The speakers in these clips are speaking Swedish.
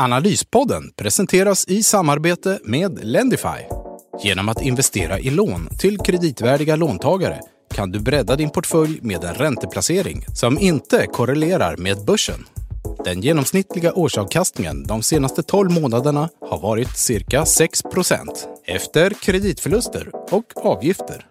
Analyspodden presenteras i samarbete med Lendify. Genom att investera i lån till kreditvärdiga låntagare kan du bredda din portfölj med en ränteplacering som inte korrelerar med börsen. Den genomsnittliga årsavkastningen de senaste 12 månaderna har varit cirka 6% efter kreditförluster och avgifter.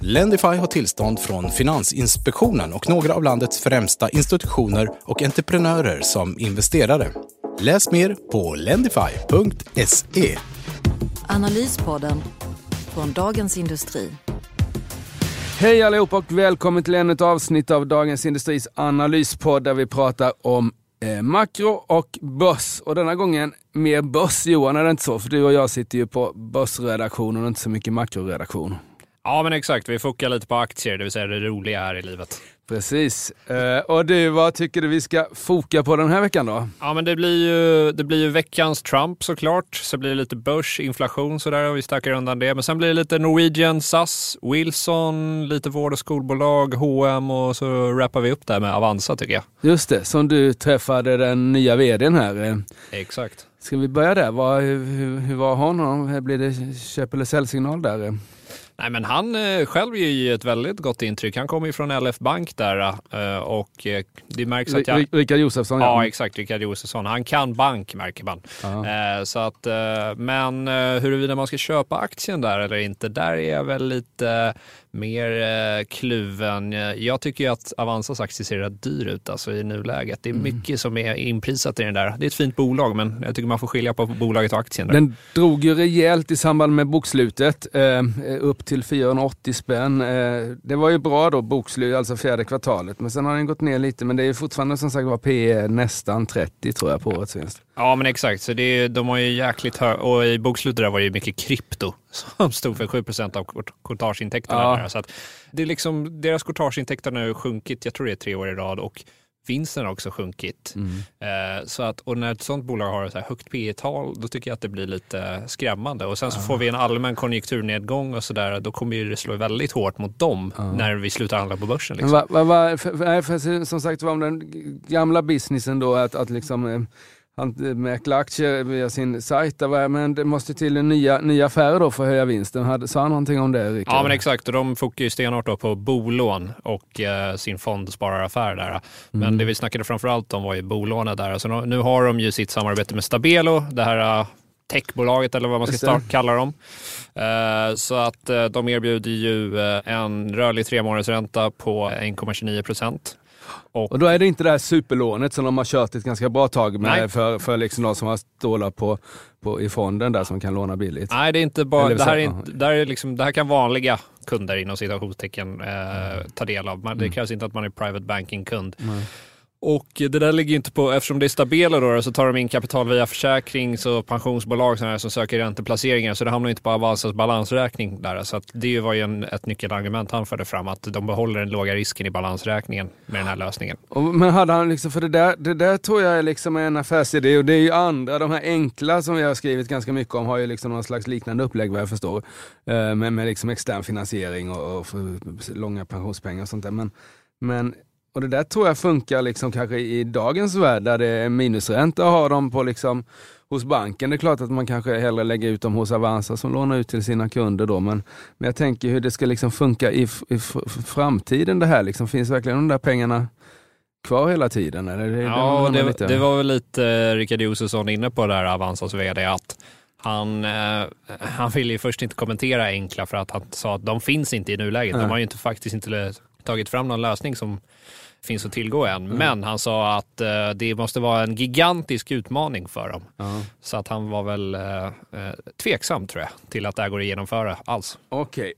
Lendify har tillstånd från Finansinspektionen och några av landets främsta institutioner och entreprenörer som investerare. Läs mer på lendify.se. Analyspodden från Dagens Industri. Hej allihop och välkommen till ännu ett avsnitt av Dagens Industris analyspodd där vi pratar om eh, makro och börs. Och denna gången mer börs Johan, är det inte så? För du och jag sitter ju på börsredaktionen och inte så mycket makroredaktion. Ja, men exakt. Vi fokar lite på aktier, det vill säga det roliga här i livet. Precis. Eh, och du, vad tycker du vi ska foka på den här veckan då? Ja, men det blir ju, det blir ju veckans Trump såklart. Så blir det lite börs, inflation sådär och vi stackar undan det. Men sen blir det lite Norwegian, SAS, Wilson, lite vård och skolbolag, H&M och så rappar vi upp det med Avanza tycker jag. Just det, som du träffade den nya vdn här. Exakt. Ska vi börja där? Vad, hur, hur var honom? Blir det köp eller säljsignal där? Nej, men han eh, själv ger ju ett väldigt gott intryck. Han kommer ju från LF Bank där eh, och eh, det märks att jag... Rickard Josefsson? Ja, ja, exakt. Rickard Josefsson. Han kan bank märker man. Så att, men huruvida man ska köpa aktien där eller inte, där är jag väl lite mer eh, kluven. Jag tycker ju att Avanzas aktie ser rätt dyr ut alltså, i nuläget. Det är mm. mycket som är inprisat i den där. Det är ett fint bolag, men jag tycker man får skilja på bolaget och aktien. Där. Den drog ju rejält i samband med bokslutet, eh, upp till 480 spänn. Eh, det var ju bra då, bokslut, alltså fjärde kvartalet, men sen har den gått ner lite. Men det är fortfarande som sagt var P nästan 30 tror jag på årets vinst. Ja, men exakt. Så det är, de har ju jäkligt hög... Och i bokslutet där var det ju mycket krypto som stod för 7% av courtageintäkterna. Ja. Så att det är liksom, deras courtageintäkter har nu sjunkit, jag tror det är tre år i rad. Och vinsten har också sjunkit. Mm. Eh, så att, och när ett sånt bolag har ett så högt P tal då tycker jag att det blir lite skrämmande. Och sen så ah. får vi en allmän konjunkturnedgång och sådär, då kommer det slå väldigt hårt mot dem ah. när vi slutar handla på börsen. Liksom. Va, va, va, för, för, som sagt, om den gamla businessen då, att, att liksom eh, han mäklar aktier via sin sajt. Men det måste till en nya, nya affärer då för att höja vinsten. Sa han någonting om det? Rickard? Ja men exakt och de ju stenhårt på bolån och eh, sin fondspararaffär där. Men mm. det vi snackade framförallt om var ju bolånet där. Alltså, nu har de ju sitt samarbete med Stabelo, det här uh, techbolaget eller vad man ska kalla dem. Uh, så att de erbjuder ju en rörlig tre ränta på 1,29 procent. Och, och, då är det inte det här superlånet som de har kört ett ganska bra tag med för, för liksom de som har stålar på, på, i fonden där som kan låna billigt. Nej, det är inte bara, det här, är inte, det, här är liksom, det här kan vanliga kunder inom citationstecken eh, ta del av. Men det mm. krävs inte att man är private banking-kund. Och det där ligger inte på, eftersom det är stabila då, så tar de in kapital via försäkrings och pensionsbolag sådana som söker ränteplaceringar. Så det hamnar inte på Avanzas balansräkning där. Så att det var ju en, ett nyckelargument han förde fram, att de behåller den låga risken i balansräkningen med den här lösningen. Och, men hade han liksom, för det där, det där tror jag är liksom en affärsidé och det är ju andra, de här enkla som vi har skrivit ganska mycket om har ju liksom någon slags liknande upplägg vad jag förstår. Eh, med, med liksom extern finansiering och, och långa pensionspengar och sånt där. Men, men och det där tror jag funkar liksom kanske i dagens värld där det är minusränta och har dem på liksom hos banken. Det är klart att man kanske hellre lägger ut dem hos Avanza som lånar ut till sina kunder då. Men, men jag tänker hur det ska liksom funka i, i framtiden det här. Liksom, finns verkligen de där pengarna kvar hela tiden? Eller? Det, ja, det, det, det, var väl lite eh, Rickard Josefsson inne på där, Avanzas vd, att han, eh, han ville ju först inte kommentera Enkla för att han sa att de finns inte i nuläget. De har ju inte, faktiskt inte tagit fram någon lösning som finns att tillgå än. Mm. Men han sa att eh, det måste vara en gigantisk utmaning för dem. Mm. Så att han var väl eh, eh, tveksam tror jag till att det här går att genomföra alls. Okej. Okay.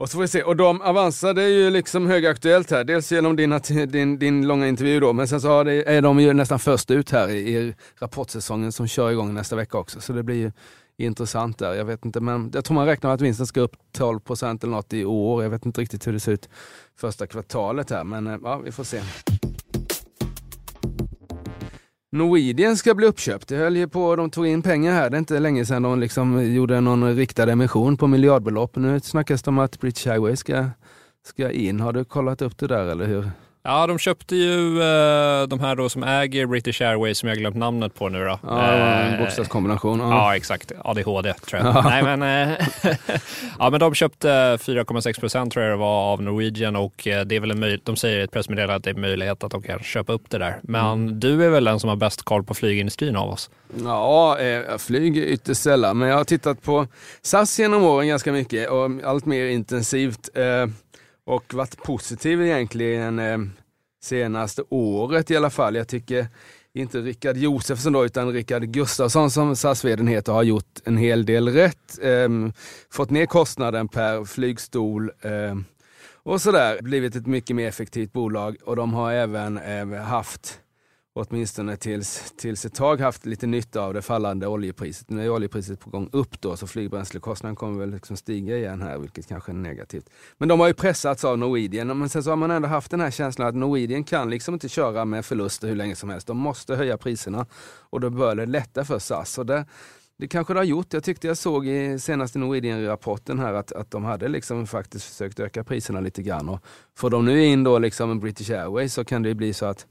Och så får vi se. Och de Avanza, det är ju liksom högaktuellt här. Dels genom din, din, din långa intervju då, men sen så det, är de ju nästan först ut här i, i rapportsäsongen som kör igång nästa vecka också. Så det blir ju intressant där. Jag vet inte, men jag tror man räknar med att vinsten ska upp 12 eller något i år. Jag vet inte riktigt hur det ser ut första kvartalet här, men eh, ja, vi får se. Norwegian ska bli uppköpt. Det höll ju på, de tog in pengar här. Det är inte länge sedan de liksom gjorde någon riktad emission på miljardbelopp. Nu snackas det om att British Airways ska, ska in. Har du kollat upp det där eller hur? Ja, de köpte ju eh, de här då som äger British Airways som jag glömt namnet på nu då. Ja, en eh, bokstavskombination. Ja. ja. exakt. ADHD tror jag. Ja. Nej, men, eh, ja, men de köpte 4,6 procent tror jag det var av Norwegian och det är väl en de säger i ett pressmeddelande att det är möjlighet att de kan köpa upp det där. Men mm. du är väl den som har bäst koll på flygindustrin av oss? Ja, jag flyger ytterst sällan, men jag har tittat på SAS genom åren ganska mycket och allt mer intensivt och varit positiv egentligen eh, senaste året i alla fall. Jag tycker inte Rickard Josefsson då, utan Rickard Gustafsson som sas heter har gjort en hel del rätt. Eh, fått ner kostnaden per flygstol eh, och sådär. Blivit ett mycket mer effektivt bolag och de har även eh, haft åtminstone tills, tills ett tag haft lite nytta av det fallande oljepriset. Nu är oljepriset på gång upp då, så flygbränslekostnaden kommer väl liksom stiga igen här, vilket kanske är negativt. Men de har ju pressats av Norwegian, men sen så har man ändå haft den här känslan att Norwegian kan liksom inte köra med förluster hur länge som helst. De måste höja priserna och då bör det lätta för SAS. Och det, det kanske det har gjort. Jag tyckte jag såg i senaste Norwegian-rapporten här att, att de hade liksom faktiskt försökt öka priserna lite grann. Och får de nu in då liksom en British Airways så kan det bli så att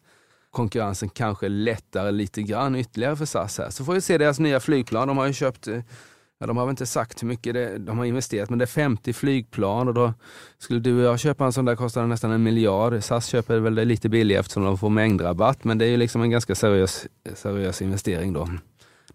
konkurrensen kanske lättar lite grann ytterligare för SAS här. Så får vi se deras nya flygplan. De har ju köpt, eh, ja, de har väl inte sagt hur mycket det, de har investerat, men det är 50 flygplan och då skulle du och jag köpa en sån där kostar nästan en miljard. SAS köper väl det lite billigare eftersom de får mängdrabatt, men det är ju liksom en ganska seriös, seriös investering då.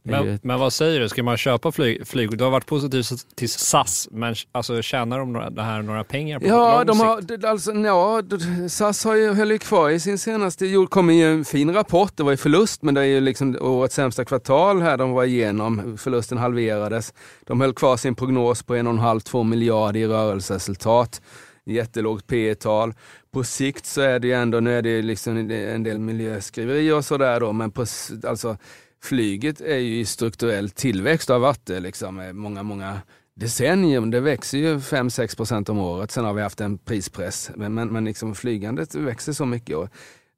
Men, men, vad säger du, ska man köpa flyg, flyg? Du har varit positiv till SAS, men alltså, tjänar de några, det här några pengar på ja, de har, alltså, ja, SAS har ju, höll ju kvar i sin senaste, det kom ju en fin rapport, det var ju förlust, men det är ju liksom årets sämsta kvartal här de var igenom, förlusten halverades. De höll kvar sin prognos på 1,5-2 miljarder i rörelseresultat. Jättelågt P tal På sikt så är det ju ändå, nu är det liksom en del miljöskriverier och sådär då, men på, alltså flyget är ju i strukturell tillväxt och har varit det liksom många, många decennier. Det växer ju 5-6 procent om året. Sen har vi haft en prispress. Men, men, men liksom flygandet växer så mycket. Och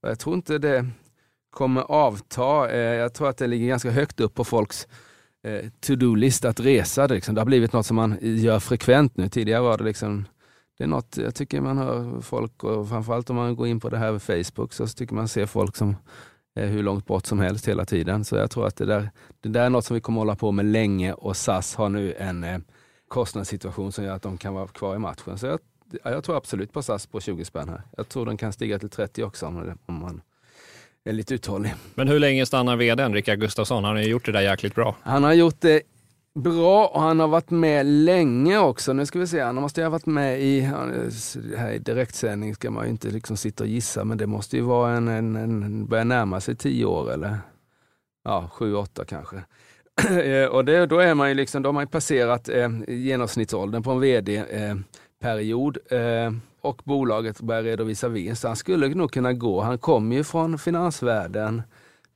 jag tror inte det kommer avta. Eh, jag tror att det ligger ganska högt upp på folks eh, to-do-list att resa. Det, liksom. det har blivit något som man gör frekvent nu. Tidigare var det liksom det är något jag tycker man hör folk, och framförallt om man går in på det här med Facebook, så tycker man ser folk som hur långt bort som helst hela tiden. Så jag tror att det där, det där är något som vi kommer hålla på med länge och SAS har nu en eh, kostnadssituation som gör att de kan vara kvar i matchen. Så jag, jag tror absolut på SAS på 20 spänn här. Jag tror den kan stiga till 30 också om, om man är lite uthållig. Men hur länge stannar vdn Rickard Gustafsson? Han har ju gjort det där jäkligt bra. Han har gjort det bra och han har varit med länge också. Nu ska vi se, han måste ju ha varit med i, här i direktsändning ska man ju inte liksom sitta och gissa, men det måste ju vara en, en, en börja närma sig tio år eller ja, sju, åtta kanske. Eh, och det, då är man ju liksom, då har man ju passerat eh, genomsnittsåldern på en vd-period eh, eh, och bolaget börjar redovisa vinst. Han skulle nog kunna gå, han kommer ju från finansvärlden,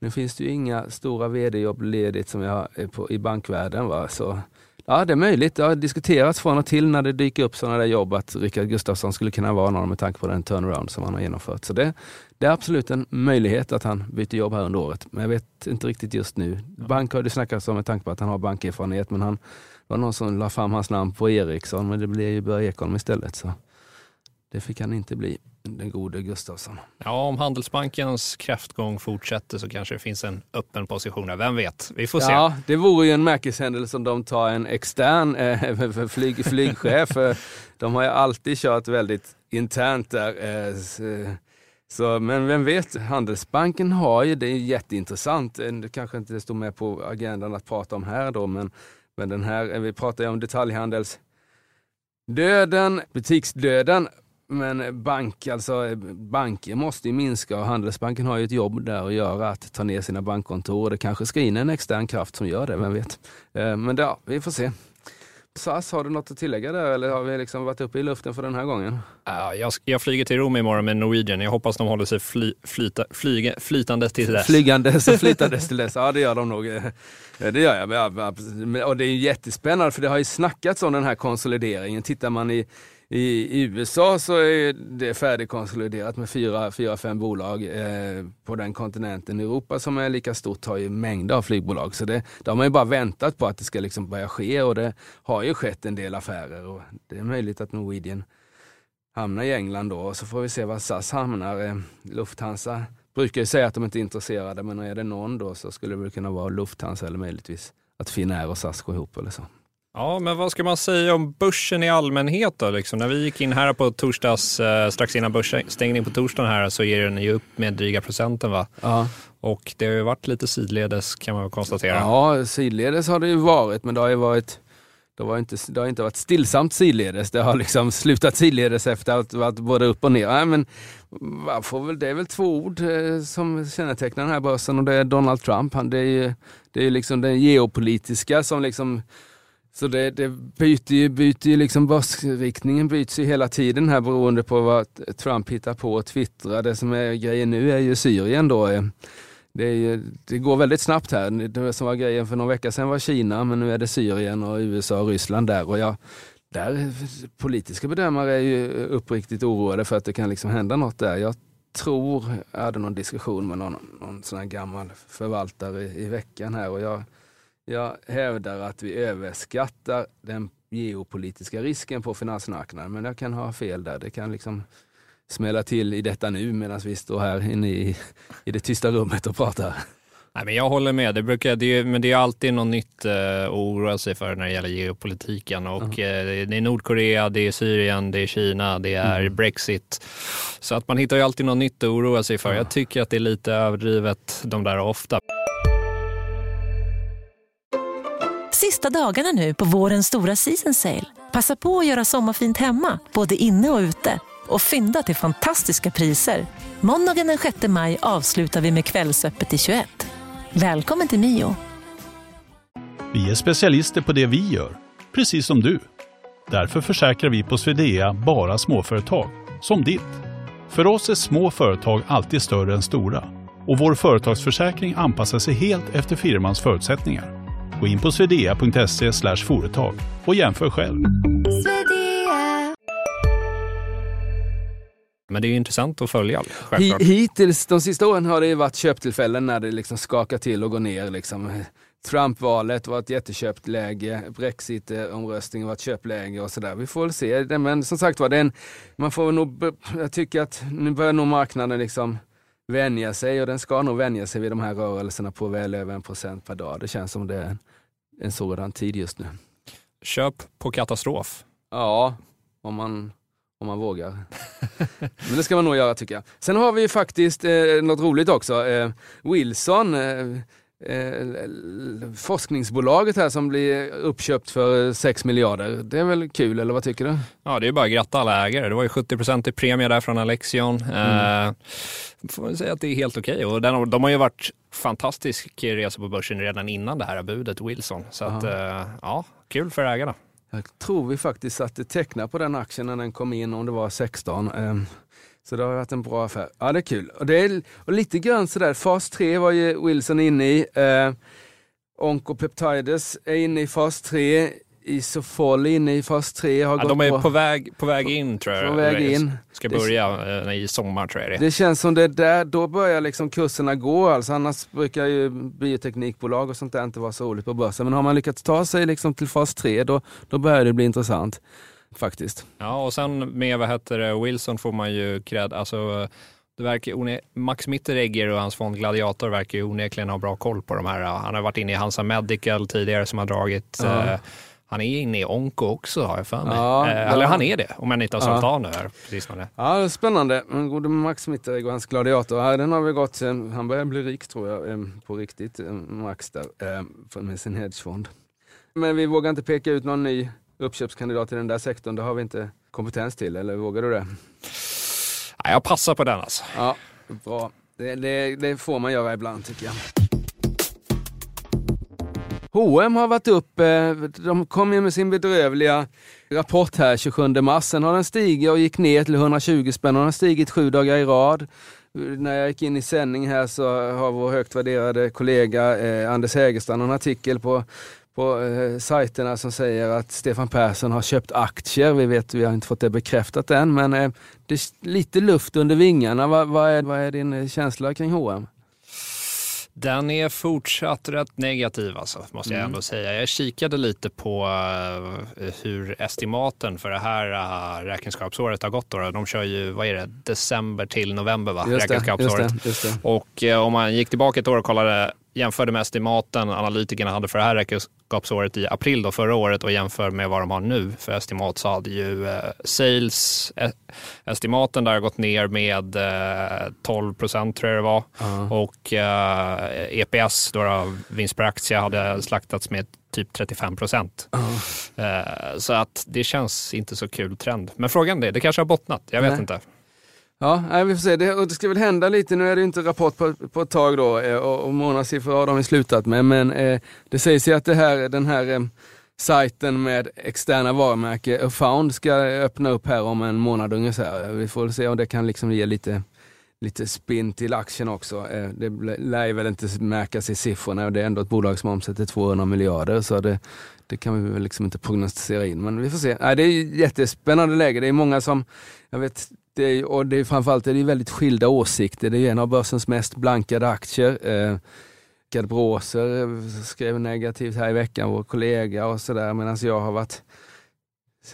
nu finns det ju inga stora vd-jobb ledigt som jag har på, i bankvärlden. Va? Så, ja, det är möjligt. Det har diskuterats från och till när det dyker upp sådana där jobb att Rickard Gustafsson skulle kunna vara någon med tanke på den turnaround som han har genomfört. Så det, det är absolut en möjlighet att han byter jobb här under året. Men jag vet inte riktigt just nu. Bank har det snackats om med tanke på att han har bankerfarenhet, men han var någon som la fram hans namn på Ericsson, men det blev ju Börje Ekholm istället. Så det fick han inte bli den gode Gustafsson. Ja, om Handelsbankens kraftgång fortsätter så kanske det finns en öppen position där. Vem vet? Vi får se. Ja, det vore ju en märkeshändelse om de tar en extern eh, flyg, flygchef. de har ju alltid kört väldigt internt där. Eh, så, men vem vet, Handelsbanken har ju, det är jätteintressant, eh, det kanske inte står med på agendan att prata om här då, men, men den här, vi pratar ju om detaljhandels döden, butiksdöden men bank, alltså, banker måste ju minska och Handelsbanken har ju ett jobb där att göra, att ta ner sina bankkontor. Det kanske ska in en extern kraft som gör det, vem vet. Eh, men ja, vi får se. SAS, har du något att tillägga där eller har vi liksom varit uppe i luften för den här gången? Ja, jag, jag flyger till Rom imorgon med Norwegian. Jag hoppas de håller sig fly, flyta, flyga, flytande till dess. Flygandes och flytandes till dess. Ja, det gör de nog. Det gör jag. Och det är jättespännande för det har ju snackats om den här konsolideringen. Tittar man i i, USA så är det färdigkonsoliderat med fyra, fyra fem bolag eh, på den kontinenten. Europa som är lika stort har ju mängder av flygbolag. Så det, de har ju bara väntat på att det ska liksom börja ske och det har ju skett en del affärer. Och det är möjligt att Norwegian hamnar i England då och så får vi se var SAS hamnar. Eh, Lufthansa brukar ju säga att de inte är intresserade men är det någon då så skulle det kunna vara Lufthansa eller möjligtvis att Finnair och SAS går ihop eller så. Ja, men vad ska man säga om börsen i allmänhet då? Liksom, när vi gick in här på torsdags, eh, strax innan börsstängning på torsdagen här, så ger den ju upp med dryga procenten va? Ja. Och det har ju varit lite sidledes kan man konstatera. Ja, sidledes har det ju varit, men det har ju varit det, var inte, det har inte varit stillsamt sidledes. Det har liksom slutat sidledes efter att varit både upp och ner. Nej, men får väl, det är väl två ord eh, som kännetecknar den här börsen och det är Donald Trump. Han, det är ju det är liksom den geopolitiska som liksom så det, det byter ju, byter ju liksom börsriktningen byts ju hela tiden här beroende på vad Trump hittar på och twittrar. Det som är grejen nu är ju Syrien då. Det, är, det går väldigt snabbt här. Det som var grejen för någon vecka sedan var Kina, men nu är det Syrien och USA och Ryssland där. Och jag, där politiska bedömare är ju uppriktigt oroade för att det kan liksom hända något där. Jag tror, jag hade någon diskussion med någon, någon sån här gammal förvaltare i, i veckan här och jag jag hävdar att vi överskattar den geopolitiska risken på finansmarknaden, men jag kan ha fel där. Det kan liksom smälla till i detta nu medan vi står här inne i, i det tysta rummet och pratar. Nej, men jag håller med, det brukar, det, men det är alltid något nytt uh, att oroa sig för när det gäller geopolitiken. Och, -huh. uh, det är Nordkorea, det är Syrien, det är Kina, det är mm. Brexit. Så att man hittar ju alltid något nytt att oroa sig för. -huh. Jag tycker att det är lite överdrivet de där ofta. Sista dagarna nu på vårens stora season sale. Passa på att göra sommarfint hemma, både inne och ute. Och fynda till fantastiska priser. Måndagen den 6 maj avslutar vi med Kvällsöppet i 21. Välkommen till Mio. Vi är specialister på det vi gör, precis som du. Därför försäkrar vi på Swedea bara småföretag, som ditt. För oss är små företag alltid större än stora och vår företagsförsäkring anpassar sig helt efter firmans förutsättningar. Gå in på swedea.se företag och jämför själv. Men det är intressant att följa. Hittills de sista åren har det varit köptillfällen när det liksom skakar till och går ner. Liksom. Trump-valet var ett jätteköpt läge, Brexit-omröstningen var ett köpläge och sådär. Vi får väl se. Men som sagt var, den, man får nog, jag tycker att nu börjar nog marknaden liksom vänja sig och den ska nog vänja sig vid de här rörelserna på väl över en procent per dag. Det känns som det är en, en sådan tid just nu. Köp på katastrof. Ja, om man, om man vågar. Men det ska man nog göra tycker jag. Sen har vi faktiskt eh, något roligt också. Eh, Wilson eh, eh, forskningsbolaget här som blir uppköpt för 6 miljarder. Det är väl kul, eller vad tycker du? Ja, det är bara att gratta alla ägare. Det var ju 70 i premie där från Alexion. Mm. Eh, får man säga att det är helt okej. Okay. Och den, de har ju varit fantastisk resa på börsen redan innan det här budet, Wilson. Så att, eh, ja, kul för ägarna. Jag tror vi faktiskt satte teckna på den aktien när den kom in, om det var 16. Så det har varit en bra affär. Ja, det är kul. Och, det är, och lite grann sådär, fas 3 var ju Wilson inne i. Eh, Oncopeptides är inne i fas 3. Isofol är inne i fas 3. Har ja, gått de är på, på, väg, på väg in tror jag. På väg in. Ska börja det, i sommar tror jag det Det känns som det där, då börjar liksom kurserna gå. Alltså, annars brukar ju bioteknikbolag och sånt där inte vara så roligt på börsen. Men har man lyckats ta sig liksom till fas 3 då, då börjar det bli intressant faktiskt. Ja, och sen med vad heter det, Wilson får man ju cred. Alltså, det verkar Max Mitteregger och hans fond Gladiator verkar ju onekligen ha bra koll på de här. Han har varit inne i Hansa Medical tidigare som har dragit ja. eh, han är inne i Onko också har jag för mig. Ja, eh, eller han är det, om jag inte har sålt ja. av nu här. Precis det. Ja, det är spännande. Gode Max Mitteregger och hans Gladiator, den har vi gått sen, han börjar bli rik tror jag, eh, på riktigt, eh, Max där, eh, med sin hedgefond. Men vi vågar inte peka ut någon ny uppköpskandidat i den där sektorn, det har vi inte kompetens till, eller vågar du det? Ja, jag passar på den alltså. Ja, bra. Det, det, det får man göra ibland tycker jag. H&M har varit upp, eh, de kom ju med sin bedrövliga rapport här 27 mars. Sen har den stigit och gick ner till 120 spänn och den har stigit sju dagar i rad. När jag gick in i sändning här så har vår högt värderade kollega eh, Anders Hägerstrand en artikel på på eh, sajterna som säger att Stefan Persson har köpt aktier. Vi vet, vi har inte fått det bekräftat än, men eh, det är lite luft under vingarna. Vad, vad, är, vad är din eh, känsla kring H&M? Den är fortsatt rätt negativ alltså, måste jag mm. ändå säga. Jag kikade lite på uh, hur estimaten för det här uh, räkenskapsåret har gått. Då. De kör ju, vad är det, december till november va? Just räkenskapsåret. Just det, just det. Och om man gick tillbaka ett år och kollade jämförde med estimaten analytikerna hade för det här räkenskapsåret i april då, förra året och jämför med vad de har nu för estimat så hade ju eh, sales eh, estimaten där gått ner med eh, 12 procent tror jag det var uh. och eh, EPS, då, då, vinst per aktie, hade slaktats med typ 35 procent. Uh. så att det känns inte så kul trend. Men frågan är, det kanske har bottnat, jag vet Nej. inte. Ja, nej, vi får se. Det, det ska väl hända lite. Nu är det inte rapport på, på ett tag då eh, och, och månadssiffror har de slutat med. Men eh, det sägs ju att det här, den här eh, sajten med externa varumärken, Found, ska öppna upp här om en månad ungefär. Vi får se om det kan liksom ge lite, lite spin till aktien också. Eh, det lär väl inte märkas i siffrorna. Det är ändå ett bolag som omsätter 200 miljarder. Så det, det kan vi väl liksom inte prognostisera in. Men vi får se. Nej, det är jättespännande läge. Det är många som, jag vet det är, och det är, framförallt är det väldigt skilda åsikter. Det är en av börsens mest blankade aktier. Eh, Gerd Bråser skrev negativt här i veckan, vår kollega och sådär, medan jag har varit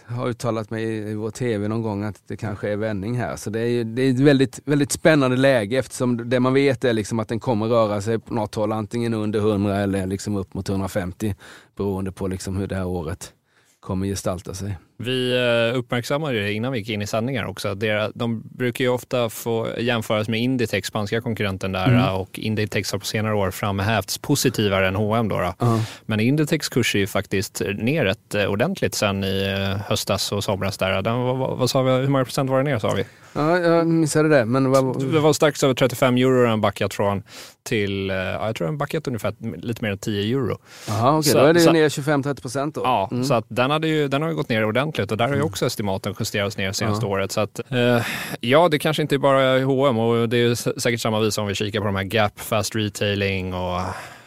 har uttalat mig i vår tv någon gång att det kanske är vändning här. Så det är, det är ett väldigt, väldigt spännande läge eftersom det man vet är liksom att den kommer röra sig på något håll, antingen under 100 eller liksom upp mot 150 beroende på liksom hur det här året kommer gestalta sig. Vi eh, uppmärksammade det innan vi gick in i sändningar också. De brukar ju ofta få jämföras med Inditex, spanska konkurrenten där mm. och Inditex har på senare år framhävts positivare än H&M. Då, då. Uh. Men Inditex kurs är ju faktiskt ner rätt eh, ordentligt sen i eh, höstas och somras. Där. Den, vad, vad sa vi, hur många procent var det ner sa vi? Ja, jag missade det. Men vad... Det var strax över 35 euro den backat från till, ja, jag tror den backat ungefär lite mer än 10 euro. Jaha, okej. Okay. Då är det ju ner 25-30 procent då. Ja, mm. så att den, hade ju, den har ju gått ner ordentligt och där har ju mm. också estimaten justerats ner senaste ja. året. Så att, eh, ja, det kanske inte är bara H&M och det är säkert samma vis om vi kikar på de här Gap, Fast Retailing och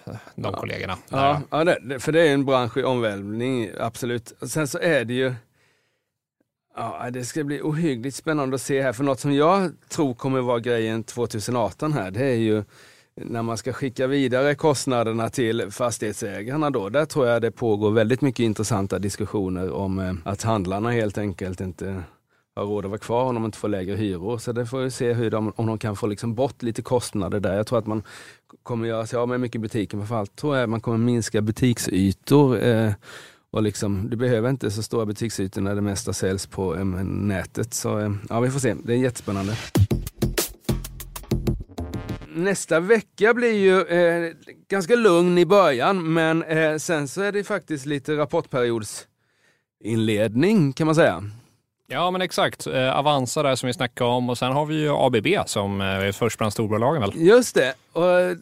de ja. kollegorna. Ja, ja det, för det är en bransch i omvälvning, absolut. Sen så är det ju Ja, det ska bli ohyggligt spännande att se här, för något som jag tror kommer vara grejen 2018 här, det är ju när man ska skicka vidare kostnaderna till fastighetsägarna då, där tror jag det pågår väldigt mycket intressanta diskussioner om eh, att handlarna helt enkelt inte har råd att vara kvar om de inte får lägre hyror. Så det får vi se hur de, om de kan få liksom bort lite kostnader där. Jag tror att man kommer göra sig av med mycket butiker, men framförallt tror jag att man kommer minska butiksytor. Eh, och liksom, du behöver inte så stora butiksytor när det mesta säljs på eh, nätet. Så eh, ja, vi får se. Det är jättespännande nästa vecka blir ju eh, ganska lugn i början, men eh, sen så är det faktiskt lite rapportperiodsinledning kan man säga. Ja men exakt, eh, Avanza där som vi snackade om och sen har vi ju ABB som eh, är först bland storbolagen väl? Just det, och eh,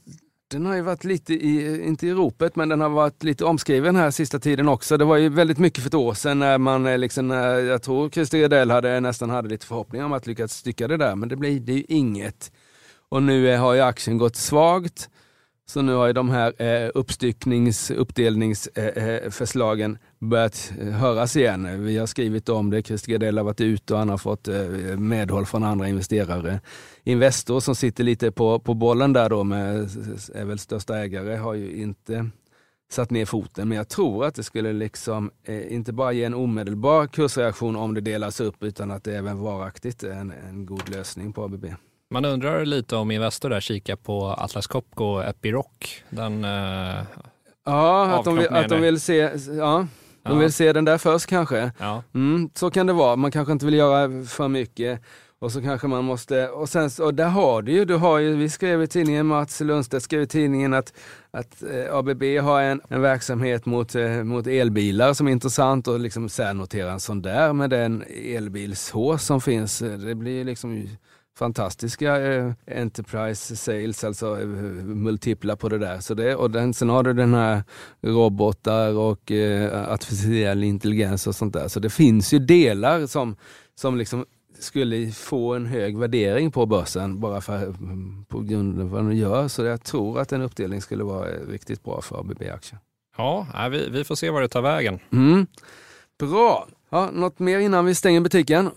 den har ju varit lite i, inte i ropet, men den har varit lite omskriven här sista tiden också. Det var ju väldigt mycket för ett år sedan när man eh, liksom, jag tror Christer Gardell hade, nästan hade lite förhoppningar om att lyckas stycka det där, men det blir det ju inget. Och nu har ju aktien gått svagt. Så nu har ju de här eh, uppstycknings uppdelningsförslagen eh, eh börjat eh, höras igen. Vi har skrivit om det, Christer Gardell har varit ute och han har fått eh, medhåll från andra investerare. Investor som sitter lite på, på bollen där då med, är väl största ägare, har ju inte satt ner foten. Men jag tror att det skulle liksom eh, inte bara ge en omedelbar kursreaktion om det delas upp utan att det även varaktigt är en, en god lösning på ABB. Man undrar lite om Investor där kikar på Atlas Copco och Epiroc. Den, eh, ja, att de, vill, att de vill se, ja, de ja. vill se den där först kanske. Ja. Mm, så kan det vara, man kanske inte vill göra för mycket. Och så kanske man måste, och sen och där har du ju, du har ju, vi skrev i tidningen, Mats Lundstedt skrev i tidningen att, att eh, ABB har en, en verksamhet mot, eh, mot elbilar som är intressant och liksom särnotera en sån där med den elbilshås som finns. Det blir liksom fantastiska eh, enterprise sales, alltså eh, multipla på det där. Så det och den, sen har du den här robotar och eh, artificiell intelligens och sånt där. Så det finns ju delar som, som liksom skulle få en hög värdering på börsen bara för, på grund av vad den gör. Så jag tror att en uppdelning skulle vara riktigt bra för ABB-aktien. Ja, vi, vi får se var det tar vägen. Mm. Bra! Ja, något mer innan vi stänger butiken?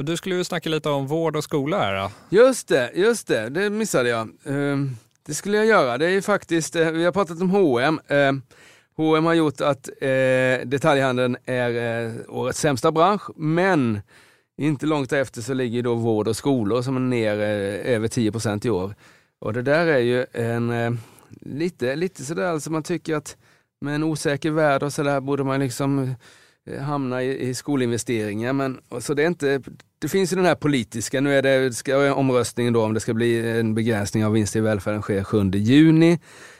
Du skulle ju snacka lite om vård och skola här. Då. Just det, just det. Det missade jag. Ehm, det skulle jag göra. Det är faktiskt, eh, vi har pratat om H&M. Ehm, H&M har gjort att eh, detaljhandeln är eh, årets sämsta bransch, men inte långt efter så ligger då vård och skolor som är ner över 10 procent i år. Och det där är ju en lite, lite sådär, alltså man tycker att med en osäker värld och sådär borde man liksom Eh, hamna i, i skolinvesteringar. Men, så det, är inte, det finns ju den här politiska, nu är det ska, omröstningen då om det ska bli en begränsning av vinster i välfärden sker 7 juni.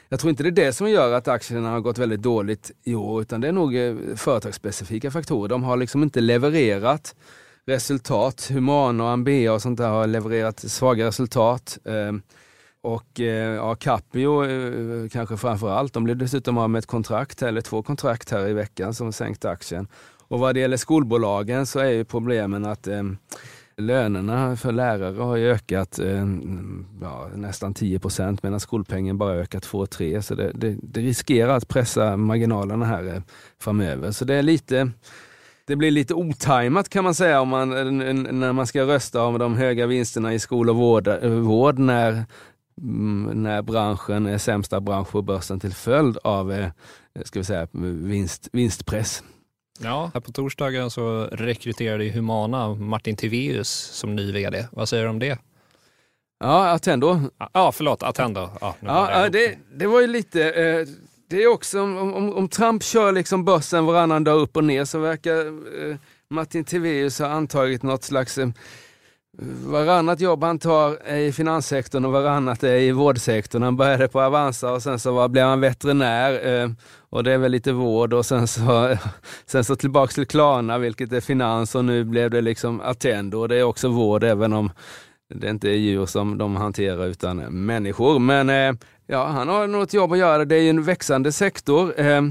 Jag tror inte det är det som gör att aktierna har gått väldigt dåligt i år, utan det är nog eh, företagsspecifika faktorer. De har liksom inte levererat resultat. Humana och Ambea och sånt där har levererat svaga resultat. Ehm, och eh, ja, Capio eh, kanske framför allt. De blev dessutom av med ett kontrakt, eller två kontrakt här i veckan som sänkte aktien. Och vad det gäller skolbolagen så är ju problemen att eh, lönerna för lärare har ökat eh, ja, nästan 10 procent medan skolpengen bara ökat 2-3. Så det, det, det, riskerar att pressa marginalerna här eh, framöver. Så det är lite det blir lite otajmat kan man säga om man, eh, när man ska rösta om de höga vinsterna i skol och vård, vård när när branschen är sämsta bransch på börsen till följd av eh, ska vi säga, vinst, vinstpress. Ja, här på torsdagen så rekryterade Humana Martin Tiveus som ny vd. Vad säger du om det? Ja, Attendo. Ja, förlåt, Attendo. Ja, ja det, det var ju lite, eh, det är också om, om, om, Trump kör liksom börsen varannan dag upp och ner så verkar eh, Martin Tiveus ha antagit något slags Varannat jobb han tar är i finanssektorn och varannat är i vårdsektorn. Han började på Avanza och sen så blev han veterinär eh, och det är väl lite vård och sen så, sen så tillbaks till Klarna vilket är finans och nu blev det liksom Attendo och det är också vård även om det inte är djur som de hanterar utan människor. Men eh, ja, han har något jobb att göra. Det är ju en växande sektor. Eh,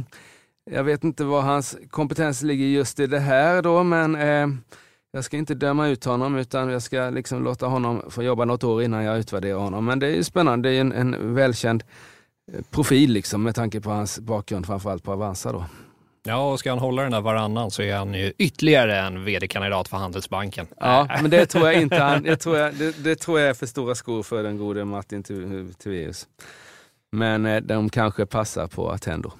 jag vet inte var hans kompetens ligger just i det här då men jag ska inte döma ut honom utan jag ska liksom låta honom få jobba något år innan jag utvärderar honom. Men det är spännande, det är en, en välkänd eh, profil liksom, med tanke på hans bakgrund, framförallt på Avanza. Då. Ja, och ska han hålla den där varannan så är han ju ytterligare en vd-kandidat för Handelsbanken. Ja, men det tror jag inte han, det tror jag, det, det tror jag är för stora skor för den gode Martin Tiveus. Men eh, de kanske passar på Attendo.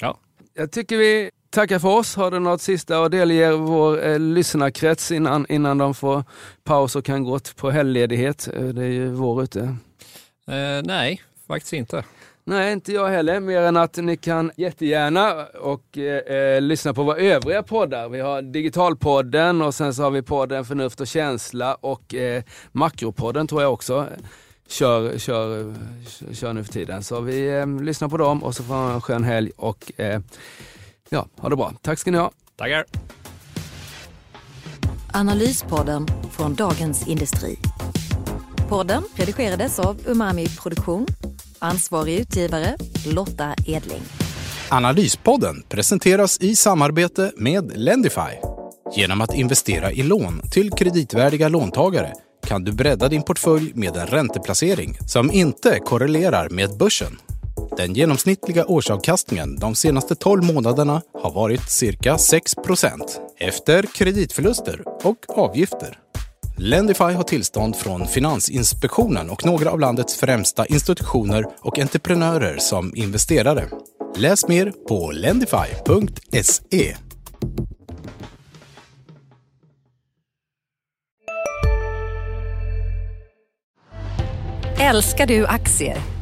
Ja. Jag tycker vi tackar för oss. Har du något sista att delge vår eh, lyssnarkrets innan, innan de får paus och kan gå på helgledighet? Eh, det är ju vår ute. Eh, nej, faktiskt inte. Nej, inte jag heller. Mer än att ni kan jättegärna och eh, lyssna på våra övriga poddar. Vi har Digitalpodden och sen så har vi podden Förnuft och känsla och eh, Makropodden tror jag också kör, kör, kör nu för tiden. Så vi eh, lyssnar på dem och så får ha en skön helg och eh, Ja, ha det bra. Tack ska ni ha. Tackar. Analyspodden från Dagens Industri. Podden redigerades av Umami Produktion. Ansvarig utgivare Lotta Edling. Analyspodden presenteras i samarbete med Lendify. Genom att investera i lån till kreditvärdiga låntagare kan du bredda din portfölj med en ränteplacering som inte korrelerar med börsen. Den genomsnittliga årsavkastningen de senaste 12 månaderna har varit cirka 6% efter kreditförluster och avgifter. Lendify har tillstånd från Finansinspektionen och några av landets främsta institutioner och entreprenörer som investerare. Läs mer på lendify.se. Älskar du aktier?